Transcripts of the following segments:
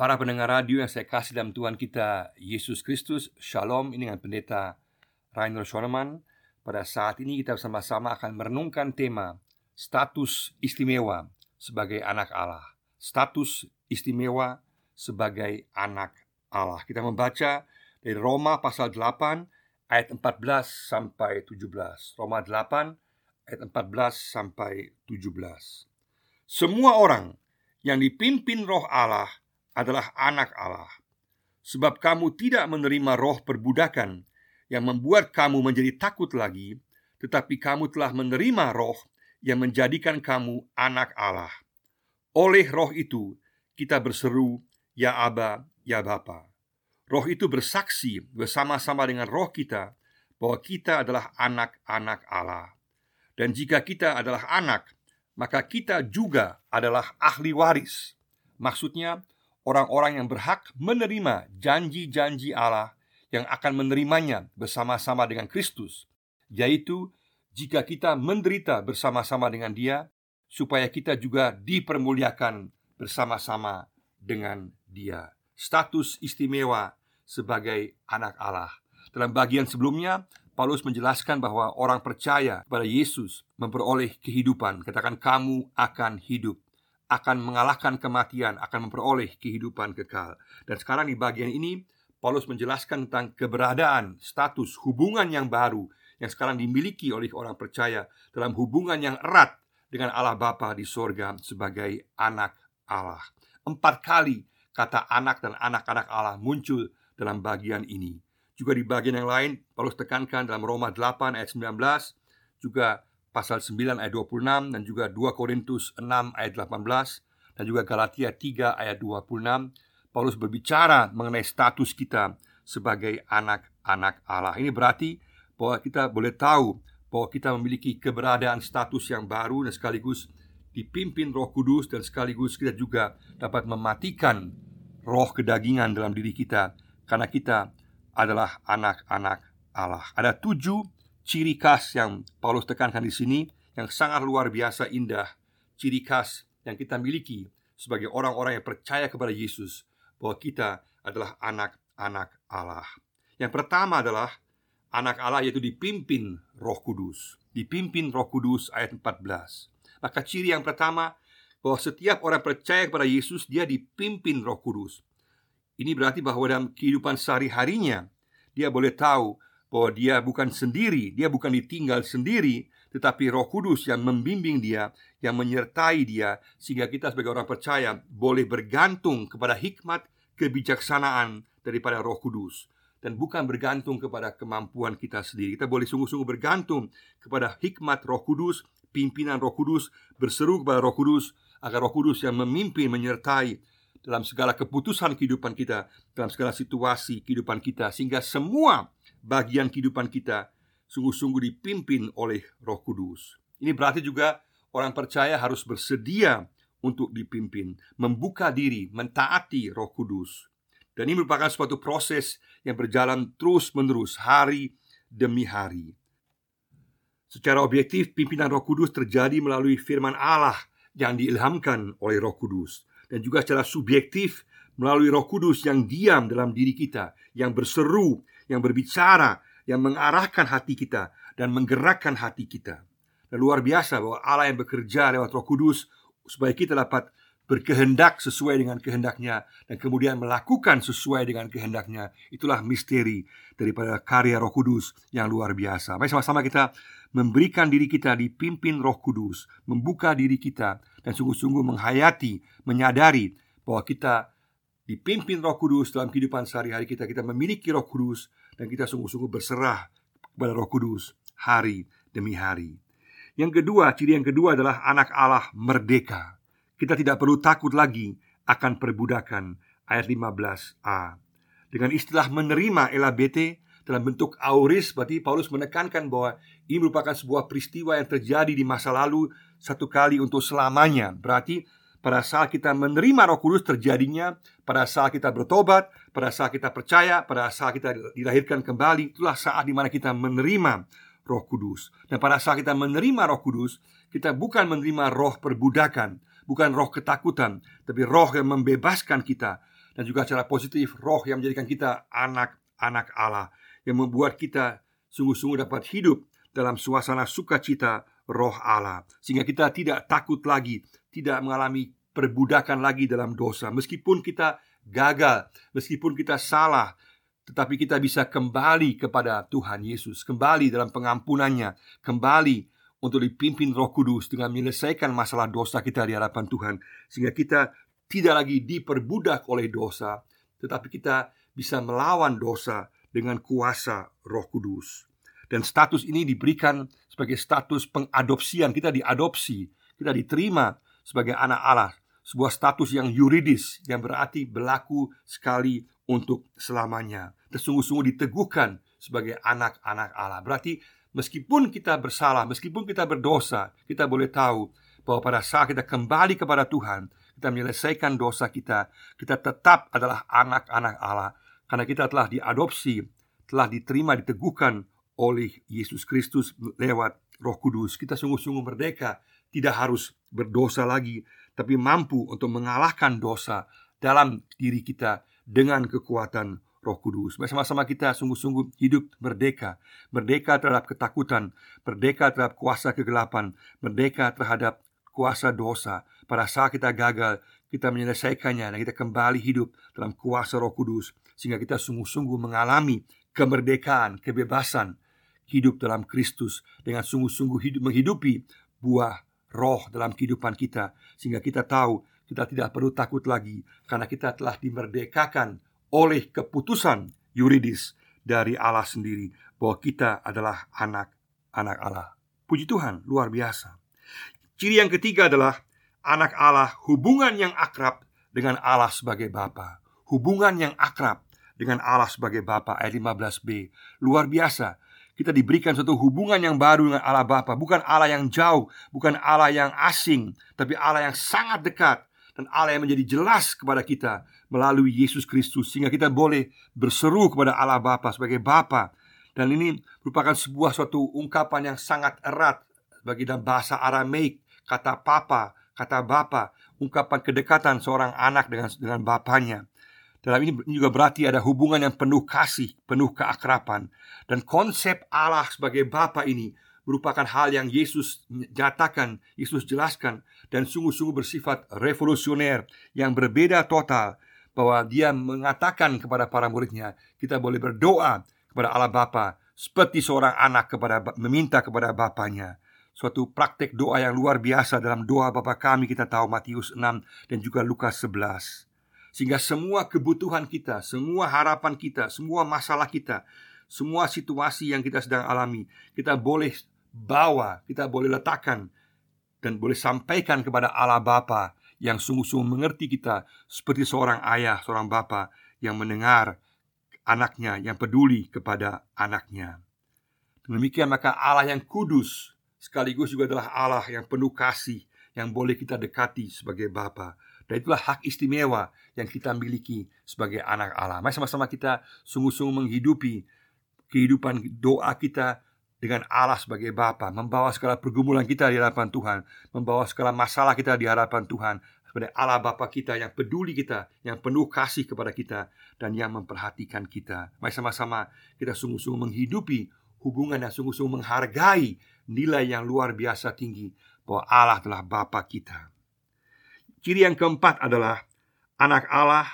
Para pendengar radio yang saya kasih dalam Tuhan kita Yesus Kristus Shalom ini dengan pendeta Rainer Schoenemann. Pada saat ini kita bersama-sama akan merenungkan tema Status istimewa sebagai anak Allah. Status istimewa sebagai anak Allah. Kita membaca dari Roma pasal 8 ayat 14 sampai 17 Roma 8 ayat 14 sampai 17 Semua orang yang dipimpin roh Allah adalah anak Allah. Sebab kamu tidak menerima roh perbudakan yang membuat kamu menjadi takut lagi, tetapi kamu telah menerima roh yang menjadikan kamu anak Allah. Oleh roh itu, kita berseru, Ya Aba, Ya Bapa. Roh itu bersaksi bersama-sama dengan roh kita bahwa kita adalah anak-anak Allah. Dan jika kita adalah anak, maka kita juga adalah ahli waris. Maksudnya, orang-orang yang berhak menerima janji-janji Allah yang akan menerimanya bersama-sama dengan Kristus, yaitu jika kita menderita bersama-sama dengan Dia, supaya kita juga dipermuliakan bersama-sama dengan Dia. Status istimewa sebagai anak Allah. Dalam bagian sebelumnya, Paulus menjelaskan bahwa orang percaya pada Yesus memperoleh kehidupan. Katakan, "Kamu akan hidup." Akan mengalahkan kematian, akan memperoleh kehidupan kekal. Dan sekarang di bagian ini Paulus menjelaskan tentang keberadaan, status, hubungan yang baru yang sekarang dimiliki oleh orang percaya dalam hubungan yang erat dengan Allah Bapa di sorga sebagai anak Allah. Empat kali kata anak dan anak-anak Allah muncul dalam bagian ini. Juga di bagian yang lain, Paulus tekankan dalam Roma 8 ayat 19, juga pasal 9 ayat 26 dan juga 2 Korintus 6 ayat 18 dan juga Galatia 3 ayat 26 Paulus berbicara mengenai status kita sebagai anak-anak Allah. Ini berarti bahwa kita boleh tahu bahwa kita memiliki keberadaan status yang baru dan sekaligus dipimpin Roh Kudus dan sekaligus kita juga dapat mematikan roh kedagingan dalam diri kita karena kita adalah anak-anak Allah. Ada tujuh ciri khas yang Paulus tekankan di sini yang sangat luar biasa indah, ciri khas yang kita miliki sebagai orang-orang yang percaya kepada Yesus bahwa kita adalah anak-anak Allah. Yang pertama adalah anak Allah yaitu dipimpin Roh Kudus. Dipimpin Roh Kudus ayat 14. Maka ciri yang pertama bahwa setiap orang percaya kepada Yesus dia dipimpin Roh Kudus. Ini berarti bahwa dalam kehidupan sehari-harinya dia boleh tahu bahwa dia bukan sendiri, dia bukan ditinggal sendiri, tetapi Roh Kudus yang membimbing dia, yang menyertai dia, sehingga kita sebagai orang percaya boleh bergantung kepada hikmat kebijaksanaan daripada Roh Kudus dan bukan bergantung kepada kemampuan kita sendiri. Kita boleh sungguh-sungguh bergantung kepada hikmat Roh Kudus, pimpinan Roh Kudus, berseru kepada Roh Kudus agar Roh Kudus yang memimpin, menyertai dalam segala keputusan kehidupan kita, dalam segala situasi kehidupan kita, sehingga semua bagian kehidupan kita sungguh-sungguh dipimpin oleh Roh Kudus. Ini berarti juga orang percaya harus bersedia untuk dipimpin, membuka diri, mentaati Roh Kudus. Dan ini merupakan suatu proses yang berjalan terus-menerus hari demi hari. Secara objektif, pimpinan Roh Kudus terjadi melalui firman Allah yang diilhamkan oleh Roh Kudus, dan juga secara subjektif melalui Roh Kudus yang diam dalam diri kita, yang berseru, yang berbicara, yang mengarahkan hati kita dan menggerakkan hati kita. Dan luar biasa bahwa Allah yang bekerja lewat Roh Kudus supaya kita dapat berkehendak sesuai dengan kehendaknya dan kemudian melakukan sesuai dengan kehendaknya. Itulah misteri daripada karya Roh Kudus yang luar biasa. Mari sama-sama kita memberikan diri kita dipimpin Roh Kudus, membuka diri kita dan sungguh-sungguh menghayati, menyadari bahwa kita dipimpin Roh Kudus dalam kehidupan sehari-hari kita. Kita memiliki Roh Kudus dan kita sungguh-sungguh berserah kepada Roh Kudus hari demi hari. Yang kedua, ciri yang kedua adalah anak Allah merdeka. Kita tidak perlu takut lagi akan perbudakan ayat 15a. Dengan istilah menerima elabete dalam bentuk auris berarti Paulus menekankan bahwa ini merupakan sebuah peristiwa yang terjadi di masa lalu satu kali untuk selamanya. Berarti pada saat kita menerima Roh Kudus terjadinya pada saat kita bertobat, pada saat kita percaya, pada saat kita dilahirkan kembali, itulah saat di mana kita menerima Roh Kudus. Dan pada saat kita menerima Roh Kudus, kita bukan menerima roh perbudakan, bukan roh ketakutan, tapi roh yang membebaskan kita. Dan juga secara positif roh yang menjadikan kita anak-anak Allah yang membuat kita sungguh-sungguh dapat hidup dalam suasana sukacita roh Allah sehingga kita tidak takut lagi, tidak mengalami perbudakan lagi dalam dosa meskipun kita gagal, meskipun kita salah, tetapi kita bisa kembali kepada Tuhan Yesus, kembali dalam pengampunannya, kembali untuk dipimpin Roh Kudus dengan menyelesaikan masalah dosa kita di hadapan Tuhan, sehingga kita tidak lagi diperbudak oleh dosa, tetapi kita bisa melawan dosa dengan kuasa Roh Kudus. Dan status ini diberikan sebagai status pengadopsian, kita diadopsi, kita diterima sebagai anak Allah, sebuah status yang yuridis yang berarti berlaku sekali untuk selamanya. Tersungguh-sungguh diteguhkan sebagai anak-anak Allah. Berarti meskipun kita bersalah, meskipun kita berdosa, kita boleh tahu bahwa pada saat kita kembali kepada Tuhan, kita menyelesaikan dosa kita, kita tetap adalah anak-anak Allah karena kita telah diadopsi, telah diterima, diteguhkan oleh Yesus Kristus lewat Roh Kudus. Kita sungguh-sungguh merdeka, tidak harus berdosa lagi, tapi mampu untuk mengalahkan dosa dalam diri kita dengan kekuatan Roh Kudus. Bersama-sama kita sungguh-sungguh hidup merdeka, merdeka terhadap ketakutan, merdeka terhadap kuasa kegelapan, merdeka terhadap kuasa dosa. Pada saat kita gagal, kita menyelesaikannya dan kita kembali hidup dalam kuasa Roh Kudus sehingga kita sungguh-sungguh mengalami kemerdekaan, kebebasan hidup dalam Kristus dengan sungguh-sungguh hidup menghidupi buah roh dalam kehidupan kita sehingga kita tahu kita tidak perlu takut lagi karena kita telah dimerdekakan oleh keputusan yuridis dari Allah sendiri bahwa kita adalah anak-anak Allah. Puji Tuhan, luar biasa. Ciri yang ketiga adalah anak Allah hubungan yang akrab dengan Allah sebagai Bapa. Hubungan yang akrab dengan Allah sebagai Bapa ayat 15b. Luar biasa. Kita diberikan suatu hubungan yang baru dengan Allah Bapa, bukan Allah yang jauh, bukan Allah yang asing, tapi Allah yang sangat dekat dan Allah yang menjadi jelas kepada kita melalui Yesus Kristus sehingga kita boleh berseru kepada Allah Bapa sebagai Bapa. Dan ini merupakan sebuah suatu ungkapan yang sangat erat bagi dalam bahasa Aramaik kata papa, kata bapa, ungkapan kedekatan seorang anak dengan dengan bapaknya. Dalam ini juga berarti ada hubungan yang penuh kasih, penuh keakraban. Dan konsep Allah sebagai Bapa ini merupakan hal yang Yesus nyatakan, Yesus jelaskan dan sungguh-sungguh bersifat revolusioner yang berbeda total bahwa dia mengatakan kepada para muridnya, kita boleh berdoa kepada Allah Bapa seperti seorang anak kepada meminta kepada bapaknya suatu praktek doa yang luar biasa dalam doa Bapa kami kita tahu Matius 6 dan juga Lukas 11. Sehingga semua kebutuhan kita, semua harapan kita, semua masalah kita, semua situasi yang kita sedang alami, kita boleh bawa, kita boleh letakkan dan boleh sampaikan kepada Allah Bapa yang sungguh-sungguh mengerti kita seperti seorang ayah, seorang bapa yang mendengar anaknya, yang peduli kepada anaknya. Demikian maka Allah yang kudus sekaligus juga adalah Allah yang penuh kasih yang boleh kita dekati sebagai Bapa. Dan itulah hak istimewa yang kita miliki sebagai anak Allah. Mari sama-sama kita sungguh-sungguh menghidupi kehidupan doa kita dengan Allah sebagai Bapa, membawa segala pergumulan kita di hadapan Tuhan, membawa segala masalah kita di hadapan Tuhan sebagai Allah Bapa kita yang peduli kita, yang penuh kasih kepada kita dan yang memperhatikan kita. Mari sama-sama kita sungguh-sungguh menghidupi hubungan yang sungguh-sungguh menghargai nilai yang luar biasa tinggi bahwa Allah adalah Bapa kita. Ciri yang keempat adalah anak Allah,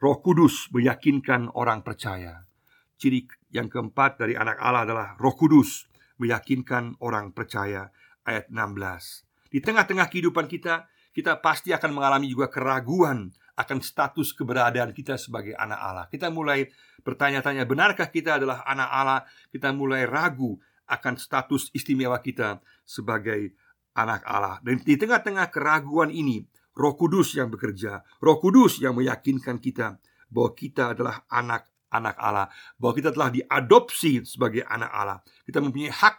Roh Kudus meyakinkan orang percaya. Ciri yang keempat dari anak Allah adalah Roh Kudus meyakinkan orang percaya ayat 16. Di tengah-tengah kehidupan kita, kita pasti akan mengalami juga keraguan akan status keberadaan kita sebagai anak Allah. Kita mulai bertanya-tanya, benarkah kita adalah anak Allah? Kita mulai ragu akan status istimewa kita sebagai anak Allah. Dan di tengah-tengah keraguan ini, Roh Kudus yang bekerja, Roh Kudus yang meyakinkan kita bahwa kita adalah anak-anak Allah, bahwa kita telah diadopsi sebagai anak Allah. Kita mempunyai hak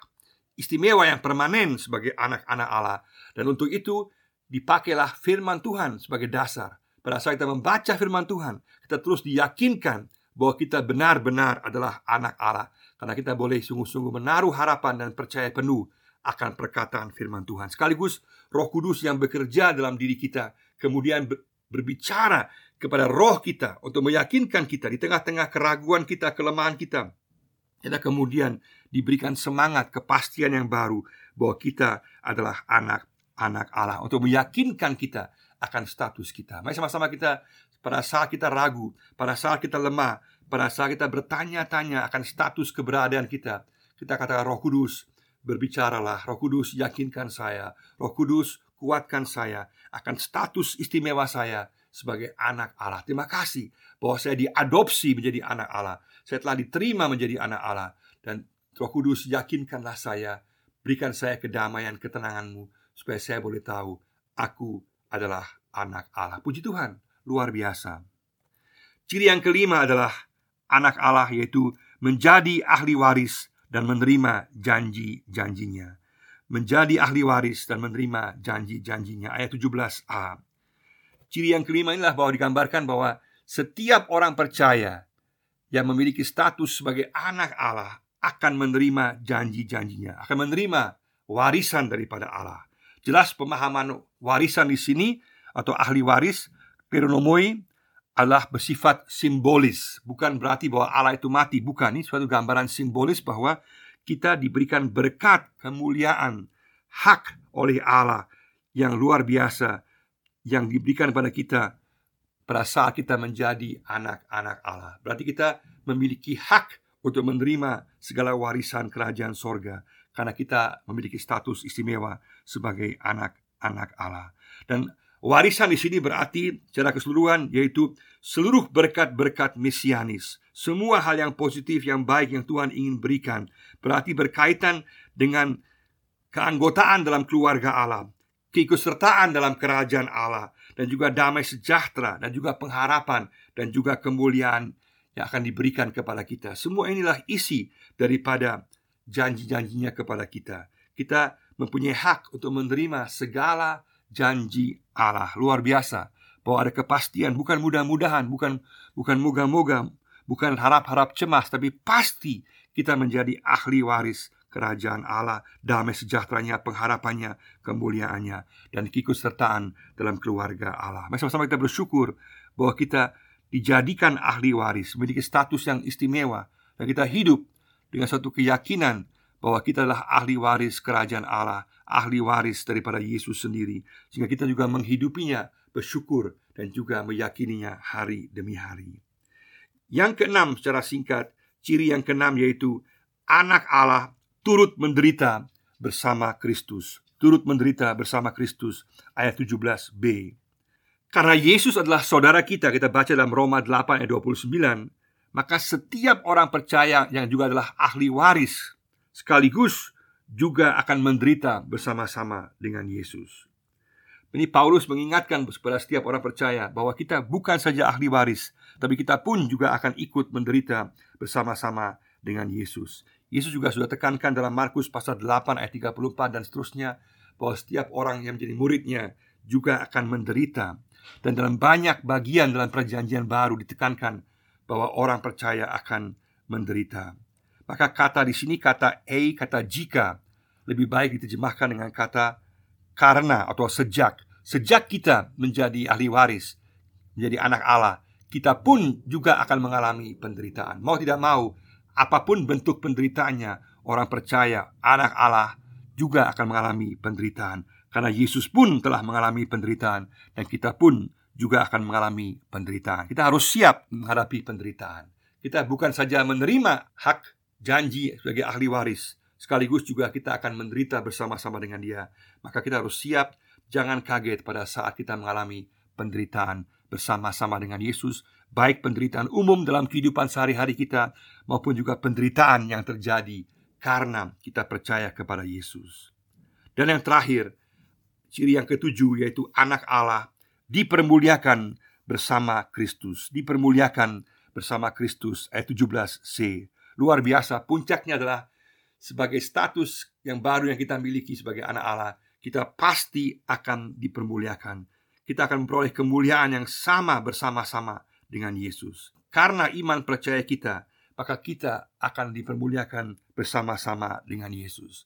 istimewa yang permanen sebagai anak-anak Allah. Dan untuk itu dipakailah firman Tuhan sebagai dasar. Pada saat kita membaca firman Tuhan, kita terus diyakinkan bahwa kita benar-benar adalah anak Allah karena kita boleh sungguh-sungguh menaruh harapan dan percaya penuh akan perkataan firman Tuhan. Sekaligus Roh Kudus yang bekerja dalam diri kita kemudian berbicara kepada roh kita untuk meyakinkan kita di tengah-tengah keraguan kita, kelemahan kita. Kita kemudian diberikan semangat, kepastian yang baru bahwa kita adalah anak-anak Allah untuk meyakinkan kita akan status kita. Mari sama-sama kita pada saat kita ragu, pada saat kita lemah, pada saat kita bertanya-tanya akan status keberadaan kita, kita katakan Roh Kudus, berbicaralah, Roh Kudus yakinkan saya, Roh Kudus kuatkan saya akan status istimewa saya sebagai anak Allah. Terima kasih bahwa saya diadopsi menjadi anak Allah. Saya telah diterima menjadi anak Allah dan Roh Kudus yakinkanlah saya, berikan saya kedamaian, ketenanganmu supaya saya boleh tahu aku adalah anak Allah. Puji Tuhan luar biasa. Ciri yang kelima adalah anak Allah yaitu menjadi ahli waris dan menerima janji-janjinya. Menjadi ahli waris dan menerima janji-janjinya. Ayat 17a. Ciri yang kelima inilah bahwa digambarkan bahwa setiap orang percaya yang memiliki status sebagai anak Allah akan menerima janji-janjinya, akan menerima warisan daripada Allah. Jelas pemahaman warisan di sini atau ahli waris Peronomoi adalah bersifat simbolis, bukan berarti bahwa Allah itu mati, bukan. Ini suatu gambaran simbolis bahwa kita diberikan berkat, kemuliaan, hak oleh Allah yang luar biasa yang diberikan pada kita pada saat kita menjadi anak-anak Allah. Berarti kita memiliki hak untuk menerima segala warisan kerajaan sorga karena kita memiliki status istimewa sebagai anak-anak Allah. Dan Warisan di sini berarti secara keseluruhan yaitu seluruh berkat-berkat mesianis. Semua hal yang positif, yang baik yang Tuhan ingin berikan berarti berkaitan dengan keanggotaan dalam keluarga Allah, keikutsertaan dalam kerajaan Allah, dan juga damai sejahtera, dan juga pengharapan, dan juga kemuliaan yang akan diberikan kepada kita. Semua inilah isi daripada janji-janjinya kepada kita. Kita mempunyai hak untuk menerima segala janji Allah. Luar biasa. Bahwa ada kepastian. Bukan mudah-mudahan bukan bukan moga-moga bukan harap-harap cemas tapi pasti kita menjadi ahli waris kerajaan Allah damai sejahteranya pengharapannya kemuliaannya dan keikutsertaan dalam keluarga Allah. Mari sama-sama kita bersyukur bahwa kita dijadikan ahli waris memiliki status yang istimewa dan kita hidup dengan satu keyakinan bahwa kita adalah ahli waris kerajaan Allah, ahli waris daripada Yesus sendiri, sehingga kita juga menghidupinya, bersyukur dan juga meyakininya hari demi hari. Yang keenam secara singkat, ciri yang keenam yaitu anak Allah turut menderita bersama Kristus. Turut menderita bersama Kristus ayat 17b. Karena Yesus adalah saudara kita, kita baca dalam Roma 8 ayat 29, maka setiap orang percaya yang juga adalah ahli waris sekaligus juga akan menderita bersama-sama dengan Yesus. Ini Paulus mengingatkan kepada setiap orang percaya bahwa kita bukan saja ahli waris, tapi kita pun juga akan ikut menderita bersama-sama dengan Yesus. Yesus juga sudah tekankan dalam Markus pasal 8 ayat 34 dan seterusnya bahwa setiap orang yang menjadi muridnya juga akan menderita. Dan dalam banyak bagian dalam perjanjian baru ditekankan bahwa orang percaya akan menderita. Maka kata di sini kata a, kata jika lebih baik diterjemahkan dengan kata karena atau sejak. Sejak kita menjadi ahli waris, menjadi anak Allah, kita pun juga akan mengalami penderitaan. Mau tidak mau, apa pun bentuk penderitaannya, orang percaya anak Allah juga akan mengalami penderitaan. Karena Yesus pun telah mengalami penderitaan dan kita pun juga akan mengalami penderitaan. Kita harus siap menghadapi penderitaan. Kita bukan saja menerima hak janji sebagai ahli waris. Sekaligus juga kita akan menderita bersama-sama dengan dia. Maka kita harus siap Jangan kaget pada saat kita mengalami penderitaan bersama-sama dengan Yesus Baik penderitaan umum dalam kehidupan sehari-hari kita Maupun juga penderitaan yang terjadi Karena kita percaya kepada Yesus. Dan yang terakhir Ciri yang ketujuh yaitu anak Allah Dipermuliakan bersama Kristus. Dipermuliakan bersama Kristus Ayat 17c luar biasa. Puncaknya adalah sebagai status yang baru yang kita miliki sebagai anak Allah, kita pasti akan dipermuliakan. Kita akan memperoleh kemuliaan yang sama bersama-sama dengan Yesus. Karena iman percaya kita, maka kita akan dipermuliakan bersama-sama dengan Yesus.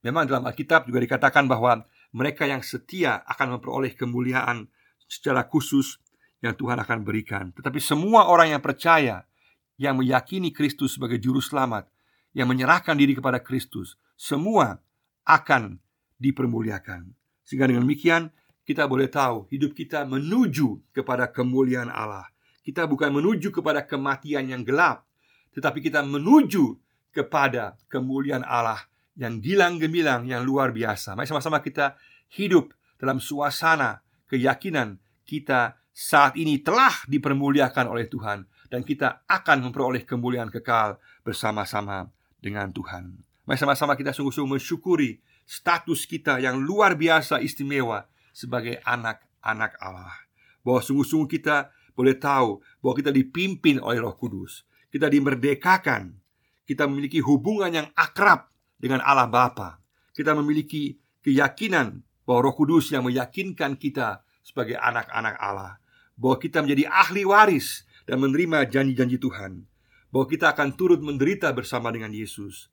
Memang dalam Alkitab juga dikatakan bahwa mereka yang setia akan memperoleh kemuliaan secara khusus yang Tuhan akan berikan. Tetapi semua orang yang percaya, yang meyakini Kristus sebagai juru selamat, yang menyerahkan diri kepada Kristus, semua akan dipermuliakan. Sehingga dengan demikian kita boleh tahu hidup kita menuju kepada kemuliaan Allah. Kita bukan menuju kepada kematian yang gelap, tetapi kita menuju kepada kemuliaan Allah yang gilang gemilang yang luar biasa. Mari sama-sama kita hidup dalam suasana keyakinan kita saat ini telah dipermuliakan oleh Tuhan dan kita akan memperoleh kemuliaan kekal bersama-sama dengan Tuhan. Mari sama-sama kita sungguh-sungguh mensyukuri status kita yang luar biasa istimewa sebagai anak-anak Allah. Bahwa sungguh-sungguh kita boleh tahu bahwa kita dipimpin oleh Roh Kudus. Kita dimerdekakan. Kita memiliki hubungan yang akrab dengan Allah Bapa. Kita memiliki keyakinan bahwa Roh Kudus yang meyakinkan kita sebagai anak-anak Allah, bahwa kita menjadi ahli waris dan menerima janji-janji Tuhan, bahwa kita akan turut menderita bersama dengan Yesus,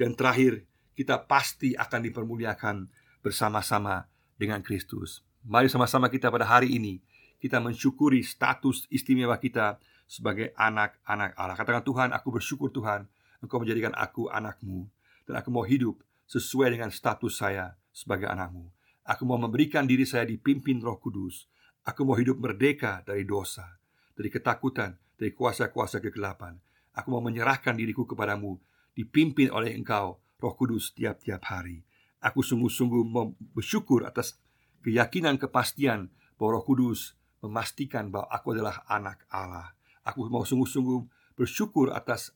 dan terakhir kita pasti akan dipermuliakan bersama-sama dengan Kristus. Mari sama-sama kita pada hari ini kita mensyukuri status istimewa kita sebagai anak-anak Allah. Katakan Tuhan, aku bersyukur Tuhan, Engkau menjadikan aku anakmu dan aku mau hidup sesuai dengan status saya sebagai anakmu. Aku mau memberikan diri saya dipimpin Roh Kudus. Aku mau hidup merdeka dari dosa, dari ketakutan, dari kuasa-kuasa kegelapan. Aku mau menyerahkan diriku kepadamu, dipimpin oleh Engkau, Roh Kudus, tiap-tiap hari. Aku sungguh-sungguh bersyukur atas keyakinan kepastian bahwa Roh Kudus memastikan bahwa aku adalah anak Allah. Aku mau sungguh-sungguh bersyukur atas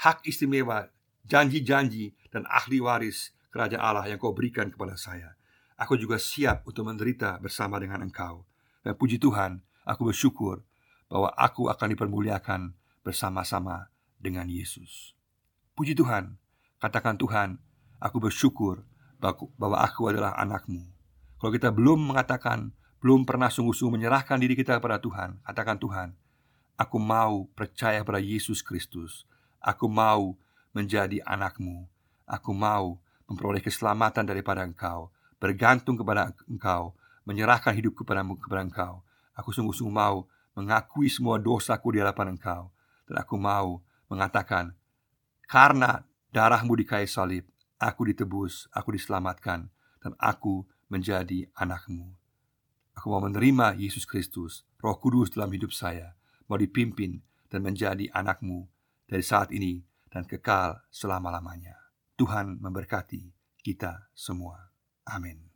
hak istimewa, janji-janji, dan ahli waris kerajaan Allah yang kau berikan kepada saya. Aku juga siap untuk menderita bersama dengan engkau Dan puji Tuhan, aku bersyukur bahwa aku akan dipermuliakan bersama-sama dengan Yesus. Puji Tuhan, katakan Tuhan, aku bersyukur bahwa aku adalah anakmu. Kalau kita belum mengatakan, belum pernah sungguh-sungguh menyerahkan diri kita kepada Tuhan Katakan Tuhan, aku mau percaya pada Yesus Kristus. Aku mau menjadi anakmu. Aku mau memperoleh keselamatan daripada engkau bergantung kepada Engkau, menyerahkan hidup kepada Engkau. Aku sungguh-sungguh mau mengakui semua dosaku di hadapan Engkau dan aku mau mengatakan karena darahmu di kayu salib, aku ditebus, aku diselamatkan dan aku menjadi anakmu. Aku mau menerima Yesus Kristus, Roh Kudus dalam hidup saya, mau dipimpin dan menjadi anakmu dari saat ini dan kekal selama-lamanya. Tuhan memberkati kita semua. Amin.